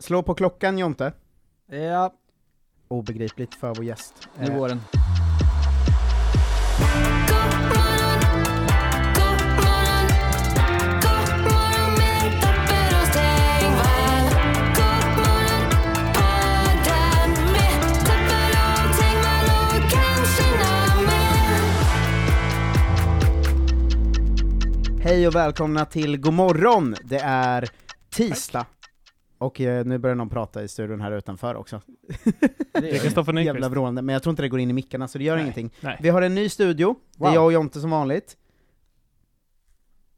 Slå på klockan Jonte. Ja, Obegripligt för vår gäst. nu Eh, går den. Hej och välkomna till God morgon! Det är tisdag. Och eh, nu börjar någon prata i studion här utanför också. Det är Kristoffer Jävla Nyqvist. vrålande, men jag tror inte det går in i mickarna så det gör Nej. ingenting. Nej. Vi har en ny studio, det är jag och Jonte som vanligt.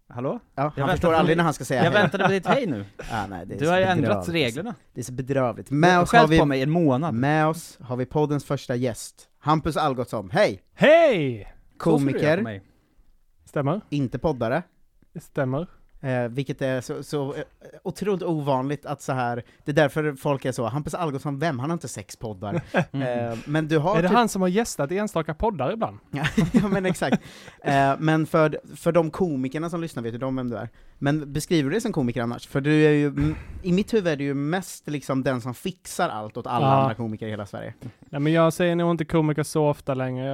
Hallå? Ja, han väntar förstår på aldrig när han ska säga Jag hej. väntade på ditt hej nu. Ah, nej, det är Du så har ju ändrat bedrövligt. reglerna. Det är så bedrövligt. Med oss, har skällt vi, på mig en månad. med oss har vi poddens första gäst, Hampus Algotsson. Hej! Hej! Så ska du göra på Komiker, mig. Stämmer. inte poddare. Stämmer. Eh, vilket är så, så eh, otroligt ovanligt att så här. det är därför folk är så, Hampus Algotsson, vem? Han har inte sex poddar. Mm. Eh, men du har Är det typ- han som har gästat enstaka poddar ibland? ja men exakt. Eh, men för, för de komikerna som lyssnar vet ju de vem du är. Men beskriver du dig som komiker annars? För du är ju, i mitt huvud är du ju mest liksom den som fixar allt åt alla Ja. andra komiker i hela Sverige. Nej men jag säger nog inte komiker så ofta längre.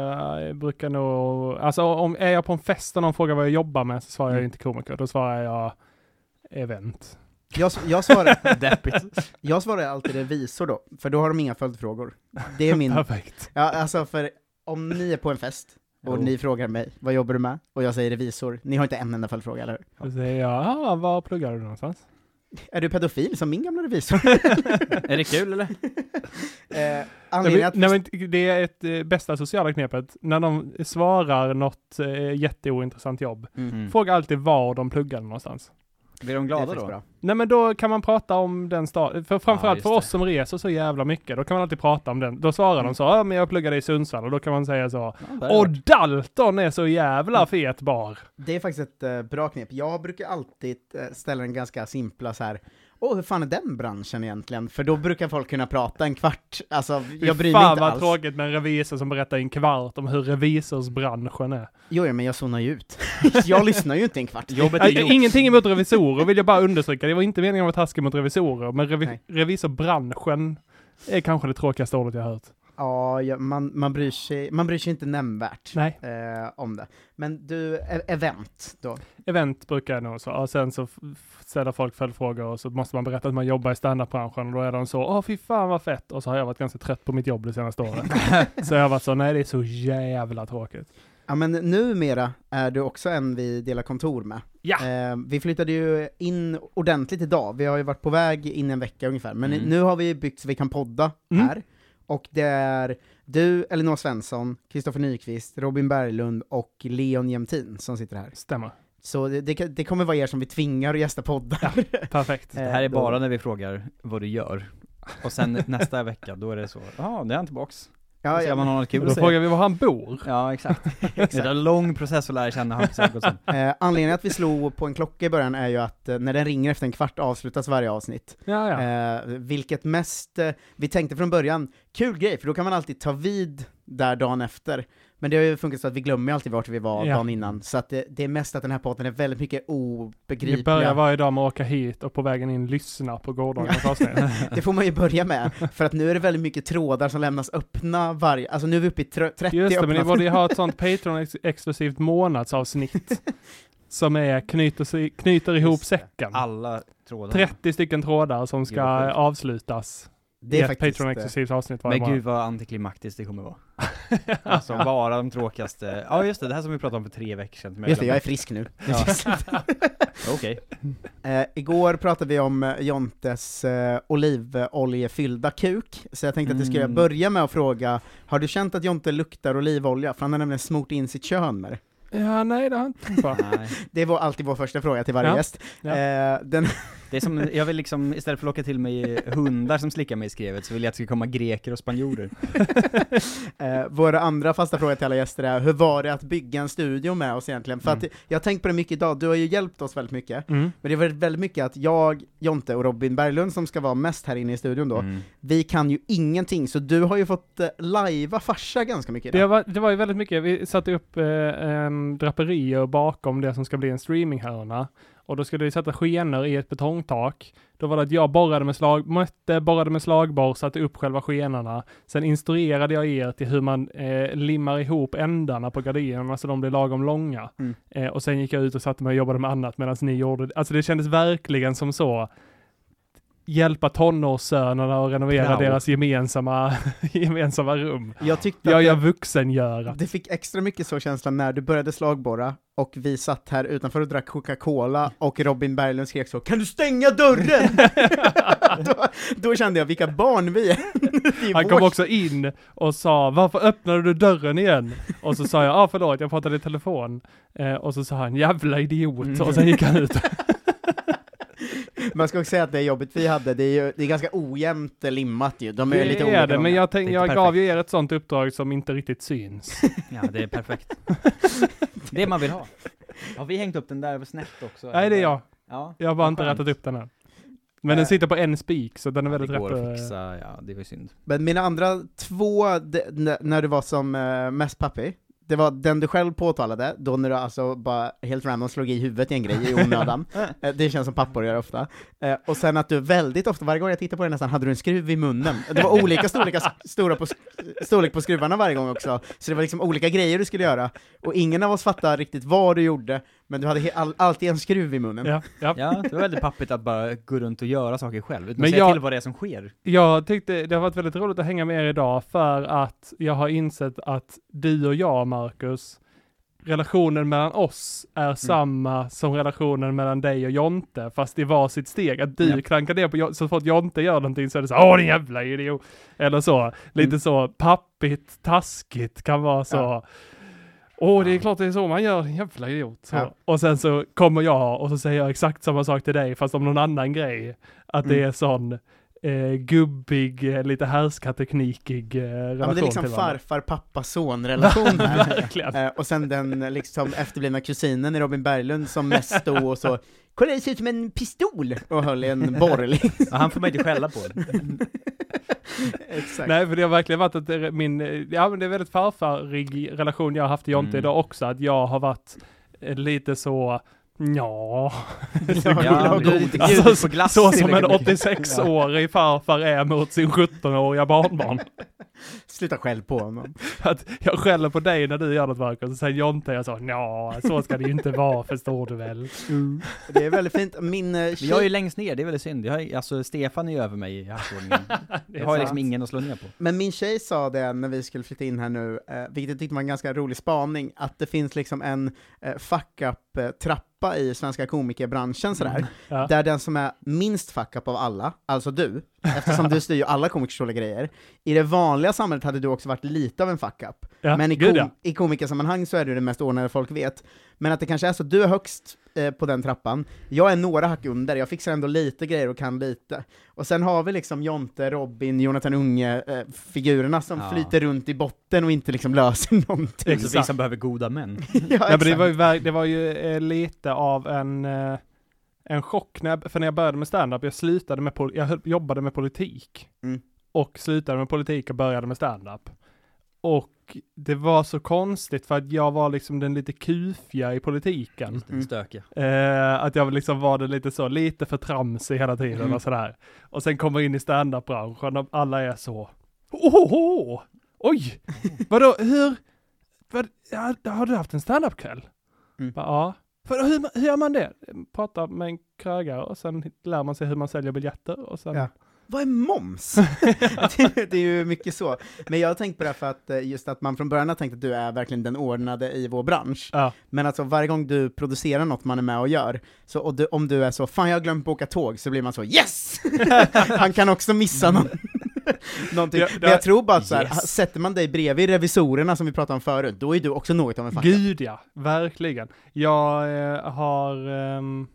Jag brukar nog, alltså om är jag på en fest och någon frågar vad jag jobbar med så svarar jag Mm. inte komiker. Då svarar jag event. Jag, jag, svarar, jag svarar alltid revisor då, för då har de inga följdfrågor. Det är min, Perfekt. ja alltså för om ni är på en fest, och Jo. ni frågar mig, vad jobbar du med? Och jag säger revisor, ni har inte en enda följdfråga, eller hur? Då säger jag, "Ah, var pluggar du någonstans? Är du pedofil som min gamla revisor? Är det kul eller? eh, Nej, att... nej, men det är ett eh, bästa sociala knepet. När de svarar något eh, jätteointressant jobb, Mm. fråga alltid var de pluggade någonstans. Blir de glada då? bra. Nej men då kan man prata om den staden, för framförallt just för det. oss som reser så jävla mycket, då kan man alltid prata om den. Då svarar Mm. de så, ja men jag pluggade i Sundsvall, och då kan man säga så, Ja, och Dalton är så jävla Mm. fet bar. Det är faktiskt ett eh, bra knep. Jag brukar alltid eh, ställa den ganska simpla så här. Åh, hur fan är den branschen egentligen? För då brukar folk kunna prata en kvart, alltså jag bryr mig fan inte vad alls. tråkigt med en revisor som berättar en kvart om hur revisorsbranschen är. Jo, ja, men jag zonar ju ut. jag lyssnar ju inte en kvart. Jobbet är gjort. ingenting emot revisorer vill jag bara understryka, det var inte meningen att vara taskig mot revisorer, men revi Nej. revisorbranschen är kanske det tråkigaste ordet jag har hört. Ja, ja man, man, bryr sig, man bryr sig inte nämnvärt eh, om det. Men du, e- event då? Event brukar jag nog så, och sen så ställer folk följdfrågor och så måste man berätta att man jobbar i standupbranschen och då är de så, åh fy fan vad fett, och så har jag varit ganska trött på mitt jobb det senaste året. så jag har varit så, nej det är så jävla tråkigt. Ja, men numera är du också en vi delar kontor med. Ja! Eh, vi flyttade ju in ordentligt idag, vi har ju varit på väg in en vecka ungefär, men Mm. nu har vi byggt så vi kan podda Mm. här. Och det är du, Elinor Svensson, Kristoffer Nyqvist, Robin Berglund och Leon Jämtin som sitter här. Stämmer. Så det, det, det kommer vara er som vi tvingar att gästa poddar. Perfekt. Det här är Eh, bara när vi frågar vad du gör. Och sen nästa vecka, då är det så, ja, det är han tillbaks. Ja, ja, man har något kul Då att frågar vi var han bor. Ja, exakt. Det är en lång process att lära känna Hampus Algotsson. eh, anledningen att vi slog på en klocka i början är ju att eh, när den ringer efter en kvart avslutas varje avsnitt. Ja, ja. Eh, vilket mest, eh, vi tänkte från början, kul grej, för då kan man alltid ta vid där dagen efter. Men det har ju funkat så att vi glömmer alltid vart vi var Ja. dagen innan, så att det, det är mest att den här podden är väldigt mycket Vi obegripliga. börjar varje dag med att åka hit och på vägen in lyssna på gårdagens avsnitt. Det får man ju börja med, för att nu är det väldigt mycket trådar som lämnas öppna varje, alltså nu är vi uppe i tr- 30 Just det, öppna men ni borde ju ha ett sånt Patreon-exklusivt månadsavsnitt. som är, knyter, knyter ihop säcken. Alla trådar. 30 stycken trådar som ska sjukt. Det i är ett faktiskt, Patreon-exklusivt avsnitt varje Men gud vad antiklimaktiskt det kommer vara. Alltså bara de tråkigaste, ja just det, det här som vi pratade om för tre veckor sedan. just det, jag är frisk nu. Ja. Okej. Eh, igår pratade vi om eh, Jontes eh, olivoljefyllda kuk, så jag tänkte att jag skulle Mm. börja med att fråga, har du känt att Jonte luktar olivolja? För han har nämligen smort in sitt kön med det. Ja, nej det har jag inte. Det var alltid vår första fråga till varje Ja. gäst. Ja. Eh, den, Det är som, jag vill liksom, istället för att locka till mig hundar som slickar mig i skrevet, så vill jag att det ska komma greker och spanjorer. eh, våra andra fasta fråga till alla gäster är, hur var det att bygga en studio med oss egentligen? För Mm. att jag har tänkt på det mycket idag, du har ju hjälpt oss väldigt mycket, Mm. men det har varit väldigt mycket att jag, Jonte och Robin Berglund som ska vara mest här inne i studion då, Mm. vi kan ju ingenting, så du har ju fått eh, lajva farsa ganska mycket Det idag. var, det var ju väldigt mycket, vi satte upp eh, draperier bakom det som ska bli en streaminghörna. Och då skulle vi sätta skenor i ett betongtak. Då var det att jag borrade med slag, mötte, borrade med slagborr, satte upp själva skenarna. Sen instruerade jag er till hur man eh, limmar ihop ändarna på gardinerna så de blir lagom långa. Mm. Eh, och sen gick jag ut och satte mig och jobbade med annat medan ni gjorde, alltså det kändes verkligen som så, hjälpa tonårssönerna och renovera Prao. deras gemensamma, gemensamma rum. Jag tyckte Jag gör vuxengöra. det fick extra mycket så känslan när du började slagborra och vi satt här utanför och drack Coca-Cola och Robin Berglund skrek så Kan du stänga dörren? då, då kände jag vilka barn vi är. Är Han vår- kom också in och sa varför öppnade du dörren igen? Och så sa jag, ja ah, förlåt jag pratade i telefon. Eh, och så sa han, jävla idiot. Mm. Och sen gick han ut. Man ska också säga att det jobbet vi hade, det är ju det är ganska ojämnt limmat ju. De är Det lite är olika det, men jag, tänk, jag gav ju er ett sånt uppdrag som inte riktigt syns. Ja, det är perfekt. det man vill ha. Har vi hängt upp den där snett också? Nej det är jag. Ja. Jag har bara inte rättat upp den än. Men den Eh. sitter på en spik, så den är väldigt det går rätt. att eh, fixa, ja det var synd. Men mina andra två, när du var som eh, mest pappig, det var den du själv påtalade, då när du alltså bara helt random slog i huvudet i en grej i onödan. Eh, det känns som pappor gör ofta. Eh, och sen att du väldigt ofta, varje gång jag tittade på dig nästan, hade du en skruv i munnen. Det var olika storlekar, stora på, storlek på skruvarna varje gång också, så det var liksom olika grejer du skulle göra. Och ingen av oss fattade riktigt vad du gjorde, men du hade all, alltid en skruv i munnen. Ja, ja. Ja, det var väldigt pappigt att bara gå runt och göra saker själv, utan Men att säga jag- till vad det är som sker. Jag tyckte det har varit väldigt roligt att hänga med er idag för att jag har insett att du och jag, Marcus, relationen mellan oss är Mm. samma som relationen mellan dig och Jonte, fast i varsitt steg. Att du Ja. klankar ner på så fort Jonte gör någonting så är det så åh din jävla idiot. Eller så, lite Mm. så pappigt, taskigt kan vara så. Ja. Åh, det är klart det är så man gör, jävla idiot. Så. Ja. Och sen så kommer jag och så säger jag exakt samma sak till dig, fast om någon annan grej. Att det Mm. är sån eh, gubbig, eh, lite härskarteknikig eh, relation Ja, men det är liksom farfar, pappa, son relation här. Verkligen. Eh, och sen den eh, liksom efterblivna kusinen i Robin Berglund som mest stod och så Kolla det ser ut som en pistol! Och höll i en borrling. Ja, han får man inte skälla på. Exakt. Nej, för det har verkligen varit att är min, eh, ja men det är väldigt farfarig relation jag har haft till Jonte Mm. idag också, att jag har varit eh, lite så, ja. Ja, Alltså, så som en tillräckligt mycket. 86-årig farfar är mot sin 17-åriga barnbarn. Sluta själv på honom. Att jag skäller på dig när du gör något Marcus, och sen Jonte jag sa ja, så ska det ju inte vara förstår du väl. Det är väldigt fint. Min eh, Men jag är tjej, ju längst ner, det är väldigt synd. Jag har, alltså Stefan är ju över mig i hackordningen. Är Jag har ju sant. liksom ingen att slå ner på. men min tjej sa det när vi skulle flytta in här nu, eh, vilket jag tyckte var en ganska rolig spaning, att det finns liksom en eh, fuck-up-trappa i svenska komikerbranschen sådär, Ja. där den som är minst fuck-up av alla, alltså du, eftersom du styr ju alla komikers grejer, i det vanliga samhället hade du också varit lite av en fuck-up. Ja, Men i, gud, kom- ja. i komikersammanhang så är du det mest ordnade folk vet. Men att det kanske är så, du är högst eh, på den trappan, jag är några hack under, jag fixar ändå lite grejer och kan lite. Och sen har vi liksom Jonte, Robin, Jonathan Unge, eh, figurerna som Ja. flyter runt i botten och inte liksom löser någonting. Exakt. Vi som behöver goda män. ja, Ja, men det var ju, det var ju eh, lite av en, eh, en chock, när jag, för när jag började med stand-up, jag slutade med, jag jobbade med politik. Mm. Och slutade med politik och började med stand-up. Och det var så konstigt för att jag var liksom den lite kufiga i politiken. Just det, Mm. stökiga. Eh, att jag liksom var det lite så, lite för tramsig hela tiden Mm. och sådär. Och sen kommer in i standup-branschen och alla är så, ohoho, oj, vadå, hur, vad, ja, har du haft en standup-kväll? Mm. Bara, ja. För, hur, hur gör man det? Prata med en krögare och sen lär man sig hur man säljer biljetter och sen... Ja. Vad är moms? det, det är ju mycket så. Men jag har tänkt på det för att eh, just att man från början har tänkt att du är verkligen den ordnade i vår bransch. Ja. Men alltså varje gång du producerar något man är med och gör, så och du, om du är så 'Fan jag har glömt boka tåg' så blir man så 'Yes!' Han kan också missa någon, någonting. Ja, Men jag tror bara att så här, Yes. sätter man dig bredvid revisorerna som vi pratade om förut, då är du också något av en fuck-up. Gud ja, verkligen. Jag eh, har ehm,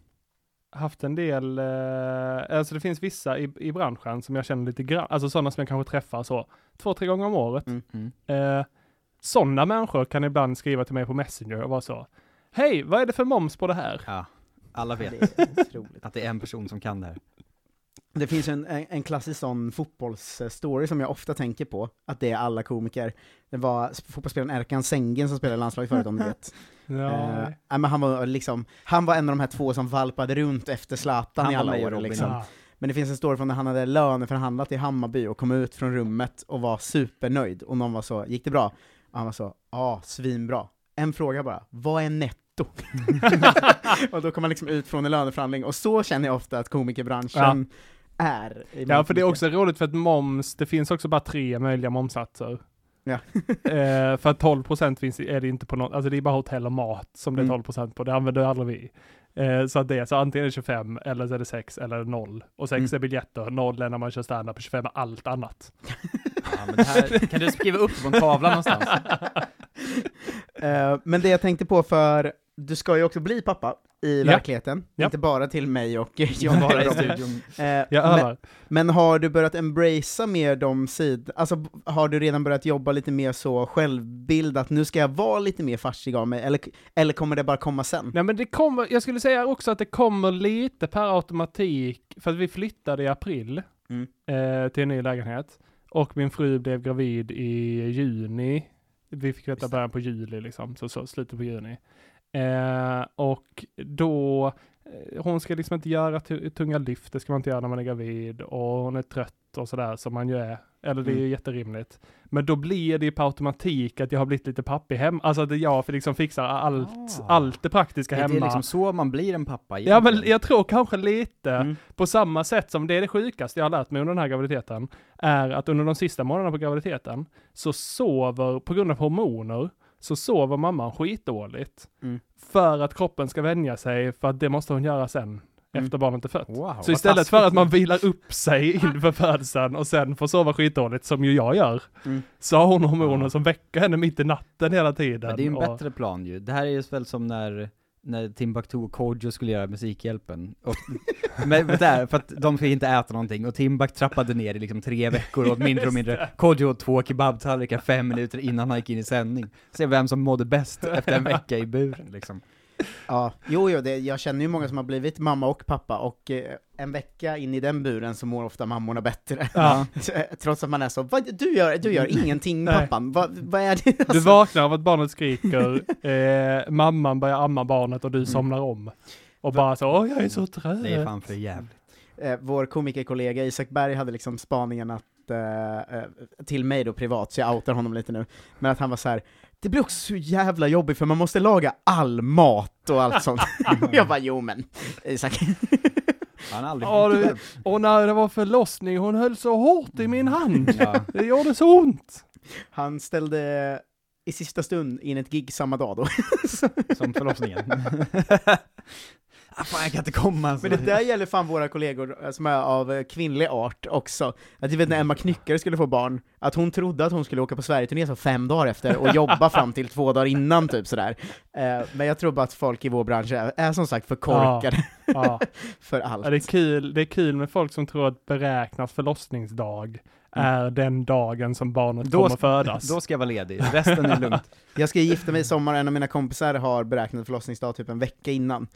haft en del, eh, alltså det finns vissa i, i branschen som jag känner lite grann, alltså sådana som jag kanske träffar så två, tre gånger om året. Mm. Mm. Eh, sådana människor kan ibland skriva till mig på Messenger och vara så, hej, vad är det för moms på det här? Ja, alla vet Det att det är en person som kan det här. Det finns en, en, en klassisk sån fotbollsstory som jag ofta tänker på, att det är alla komiker. Det var fotbollsspelaren Erkan Sengen som spelade i landslaget förut om du vet. Ja, Eh, men han var liksom, han var en av de här två som valpade runt efter Zlatan Han i alla år liksom. ja. Men det finns en story från när han hade löneförhandlat i Hammarby och kom ut från rummet och var supernöjd, och någon var så, gick det bra? Och han var så, ja, svinbra. En fråga bara, vad är netto? och då kom man liksom ut från en löneförhandling, och så känner jag ofta att komikerbranschen är. i Ja, för det är också roligt för att moms, det finns också bara tre möjliga momssatser. Ja. eh, för att 12% finns, är det inte på något, alltså det är bara hotell och mat som det är Mm. 12% på, det använder aldrig vi. Eh, så att det är så antingen är det 25, eller så är det 6, eller 0. Och 6 Mm. är biljetter, 0 är när man kör standup, och 25 är allt annat. Ja, men det här, kan du skriva upp på en tavla någonstans? Eh, men det jag tänkte på för, du ska ju också bli pappa i Ja. verkligheten, Ja. inte bara till mig och John Bara i studion. Eh, men, men har du börjat embracea mer de sidor, alltså har du redan börjat jobba lite mer så självbildat, nu ska jag vara lite mer farsig av mig, eller, eller kommer det bara komma sen? Nej men det kommer, jag skulle säga också att det kommer lite per automatik, för att vi flyttade i april Mm. eh, till en ny lägenhet. Och min fru blev gravid i juni. Vi fick veta början på juli liksom, så, så slutet på juni. Eh, och då, eh, hon ska liksom inte göra tu- tunga lyft, det ska man inte göra när man är gravid och hon är trött och sådär som man ju är. Eller det är ju Mm. jätterimligt. Men då blir det ju på automatik att jag har blivit lite pappig hem, alltså att jag liksom fixar allt, Ah. allt det praktiska Det hemma. är liksom så man blir en pappa Ja men egentligen. jag tror kanske lite, Mm. på samma sätt som det är det sjukaste jag har lärt mig under den här graviditeten, är att under de sista månaderna på graviditeten, så sover, på grund av hormoner, så sover mamman skitdåligt. Mm. För att kroppen ska vänja sig, för att det måste hon göra sen, Mm. efter barnet är fött. Wow, Så istället taskigt. för att man vilar upp sig inför födseln och sen får sova skitdåligt, som ju jag gör, Mm. så har hon hormoner som väcker henne mitt i natten hela tiden. Ja, det är ju en och- bättre plan ju. Det här är ju väl som när, när Timbuktu och Kodjo skulle göra Musikhjälpen. Och, men, där, för att de fick inte äta någonting, och Timbuk trappade ner i liksom tre veckor och åt mindre och mindre. Kodjo åt två kebabtallrikar fem minuter innan han gick in i sändning. Se vem som mådde bäst efter en vecka i buren liksom. Ja, jo, jo det, jag känner ju många som har blivit mamma och pappa, och eh, en vecka in i den buren så mår ofta mammorna bättre. Ja. Trots att man är så, vad, du gör, du gör ingenting pappan, vad, vad är det? Du Alltså, vaknar av att barnet skriker, eh, mamman börjar amma barnet och du somnar om. Och bara så, åh jag är så trött. Det är fan för jävligt. eh, vår komikerkollega Isak Berg hade liksom spaningen att, eh, eh, till mig då privat, så jag outar honom lite nu, men att han var så här. Det blir också så jävla jobbigt för man måste laga all mat och allt sånt. och jag bara, jo men, Isak. Han har aldrig Ja, själv. Och när det var förlossning, hon höll så hårt i min hand. Ja. Det gjorde så ont. Han ställde i sista stund in ett gig samma dag då. Som förlossningen. ah, fan jag kan inte komma alltså. Men det där gäller fan våra kollegor eh, som är av eh, kvinnlig art också. Att du vet när Emma Knyckare skulle få barn, att hon trodde att hon skulle åka på Sverigeturné så fem dagar efter och jobba fram till två dagar innan, typ sådär. Eh, men jag tror bara att folk i vår bransch är, är som sagt för korkade Ja. för allt. Ja, det, är kul, det är kul med folk som tror att beräknat förlossningsdag är den dagen som barnet Då kommer ska- födas. Då ska jag vara ledig, resten är lugnt. Jag ska gifta mig i sommar, en av mina kompisar har beräknat förlossningsdag typ en vecka innan.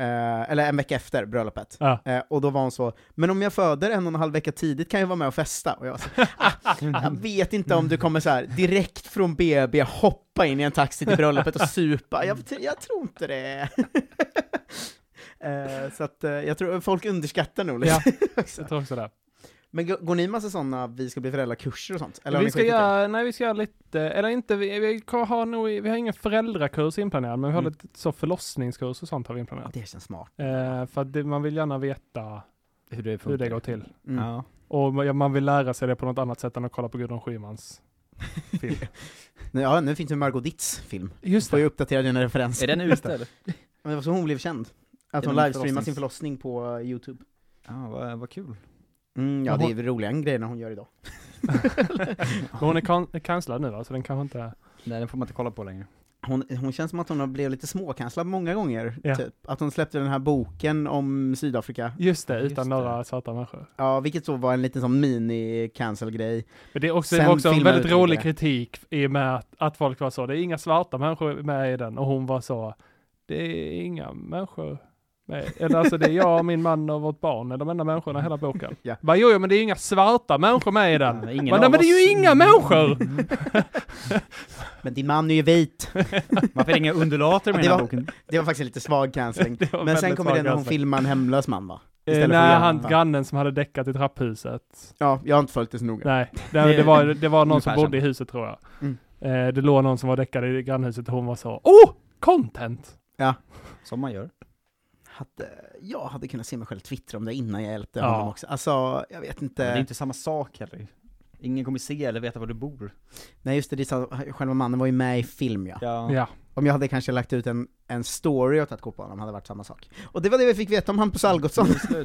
Eh, eller en vecka efter bröllopet. Ja. Eh, och då var hon så, men om jag föder en och en halv vecka tidigt kan jag vara med och festa. Och jag, så, ah, jag vet inte om du kommer så här direkt från BB hoppa in i en taxi till bröllopet och supa. Jag, jag tror inte det. Eh, så att eh, jag tror folk underskattar nog lite. Ja, jag tror också det. Men gå- går ni massa sådana vi ska bli föräldrar-kurser och sånt? Eller vi ska det? göra, nej vi ska göra lite, eller inte, vi, vi har nog, vi har ingen föräldrakurs inplanerad, men vi har Mm. lite så förlossningskurs och sånt har vi inplanerat. Det känns smart. Eh, för att det, man vill gärna veta Hur det hur det går till. Mm. Ja. Och man- man vill lära sig det på något annat sätt än att kolla på Gudrun Schymans film. Nu- Ja, nu finns det Margot Ditts film. Just Får ju uppdatera dina referenser. Är den ute eller? Men det var så hon blev känd. Att hon livestreamade sin förlossning på uh, Youtube. Ja, vad, vad kul. Mm, ja, Men det hon- är väl roligare än grejerna hon gör idag. Men hon är kan- cancellad nu va, så den kanske inte... Nej, den får man inte kolla på längre. Hon, hon känns som att hon har blivit lite småkanslad många gånger, Ja. typ. Att hon släppte den här boken om Sydafrika. Just det, Just utan det. några svarta människor. Ja, vilket så var en liten sån mini-cancel-grej. Men det är också, det var också en väldigt rolig det. kritik i och med att, att folk var så, det är inga svarta människor med i den, och hon var så, det är inga människor. Eller alltså det är jag, min man och vårt barn är de enda människorna i hela boken. Ja. Bara, jo, jo, men det är inga svarta människor med i den. Ja, ingen Men, nej, av men det är ju inga människor! Men din man är ju vit. Varför är det inga undulater med Det den här var- boken? Det var faktiskt lite svag cancelling. Det var Men sen kommer den när hon filmar en hemlös man va? Eh, Istället för nej, han grannen som hade däckat i trapphuset. Ja, jag har inte följt det så noga. Nej, det, det, var, det var någon som bodde i huset tror jag. Mm. Eh, det låg någon som var däckad i grannhuset och hon var så Oh! Content! Som man gör. Hade, jag hade kunnat se mig själv twittra om det innan jag hjälpte Ja. honom också. Alltså, jag vet inte. Men det är inte samma sak heller. Ingen kommer se eller veta var du bor. Nej just det, det är så, själva mannen var ju med i film ja. Ja. Ja. Om jag hade kanske lagt ut en, en story och tagit kort på honom hade det varit samma sak. Och det var det vi fick veta om Hampus Algotsson. Se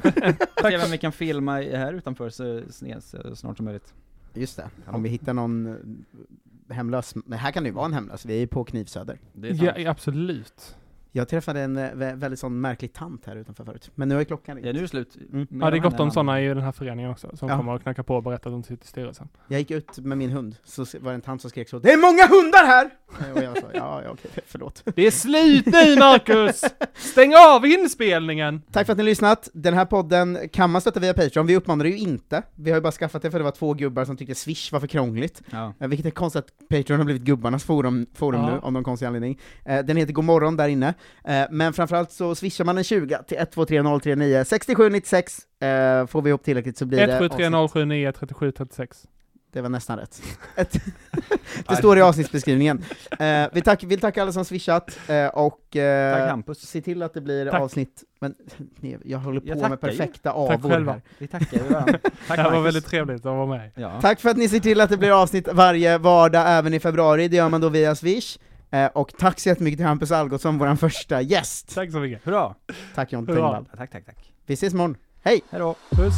vem vi kan filma här utanför så, så, så snart som möjligt. Just det, om vi hittar någon eh, hemlös, men här kan det ju vara en hemlös, vi är ju på Knivsöder. Det är sant. ja, absolut. Jag träffade en eh, vä- väldigt sån märklig tant här utanför förut, men nu är klockan ringt. Ja, nu är det slut. Mm. Ja, det är gott om sådana i den här föreningen också, som Ja. kommer och knackar på och berättar att de sitter i styrelsen. Jag gick ut med min hund, så var det en tant som skrek så 'Det är många hundar här!' Eh, Och jag sa 'Ja, ja okej, förlåt' Det är slut nu Marcus! Stäng av inspelningen! Tack för att ni har lyssnat. Den här podden kan man stötta via Patreon, vi uppmanar det ju inte. Vi har ju bara skaffat det för det var två gubbar som tyckte Swish var för krångligt. Ja. Eh, Vilket är konstigt att Patreon har blivit gubbarnas forum, forum Ja. nu, av någon konstig anledning. Den heter Godmorgon där inne. Eh, Men framförallt så swishar man en 20 till 123 039 67 96. Eh, Får vi ihop tillräckligt så blir det 173 avsnitt. 079 37 36. Det var nästan rätt. Det står i avsnittsbeskrivningen. Eh, vi tack, vill tacka alla som swishat, eh, och eh, Tack Hampus. se till att det blir Tack. avsnitt, men nej, jag håller på Jag med perfekta Tack avor själva. här. Vi tackar ju varandra. Tack Det här var väldigt trevligt att vara med. Ja. Tack för att ni ser till att det blir avsnitt varje vardag även i februari, det gör man då via Swish. Eh, och tack så jättemycket till Hampus Algotsson, vår första gäst. Tack så mycket. Hurra! Tack John Hurra. Tengvall. Ja, tack, tack, tack. Vi ses imorgon. Hej! Hej då! Puss!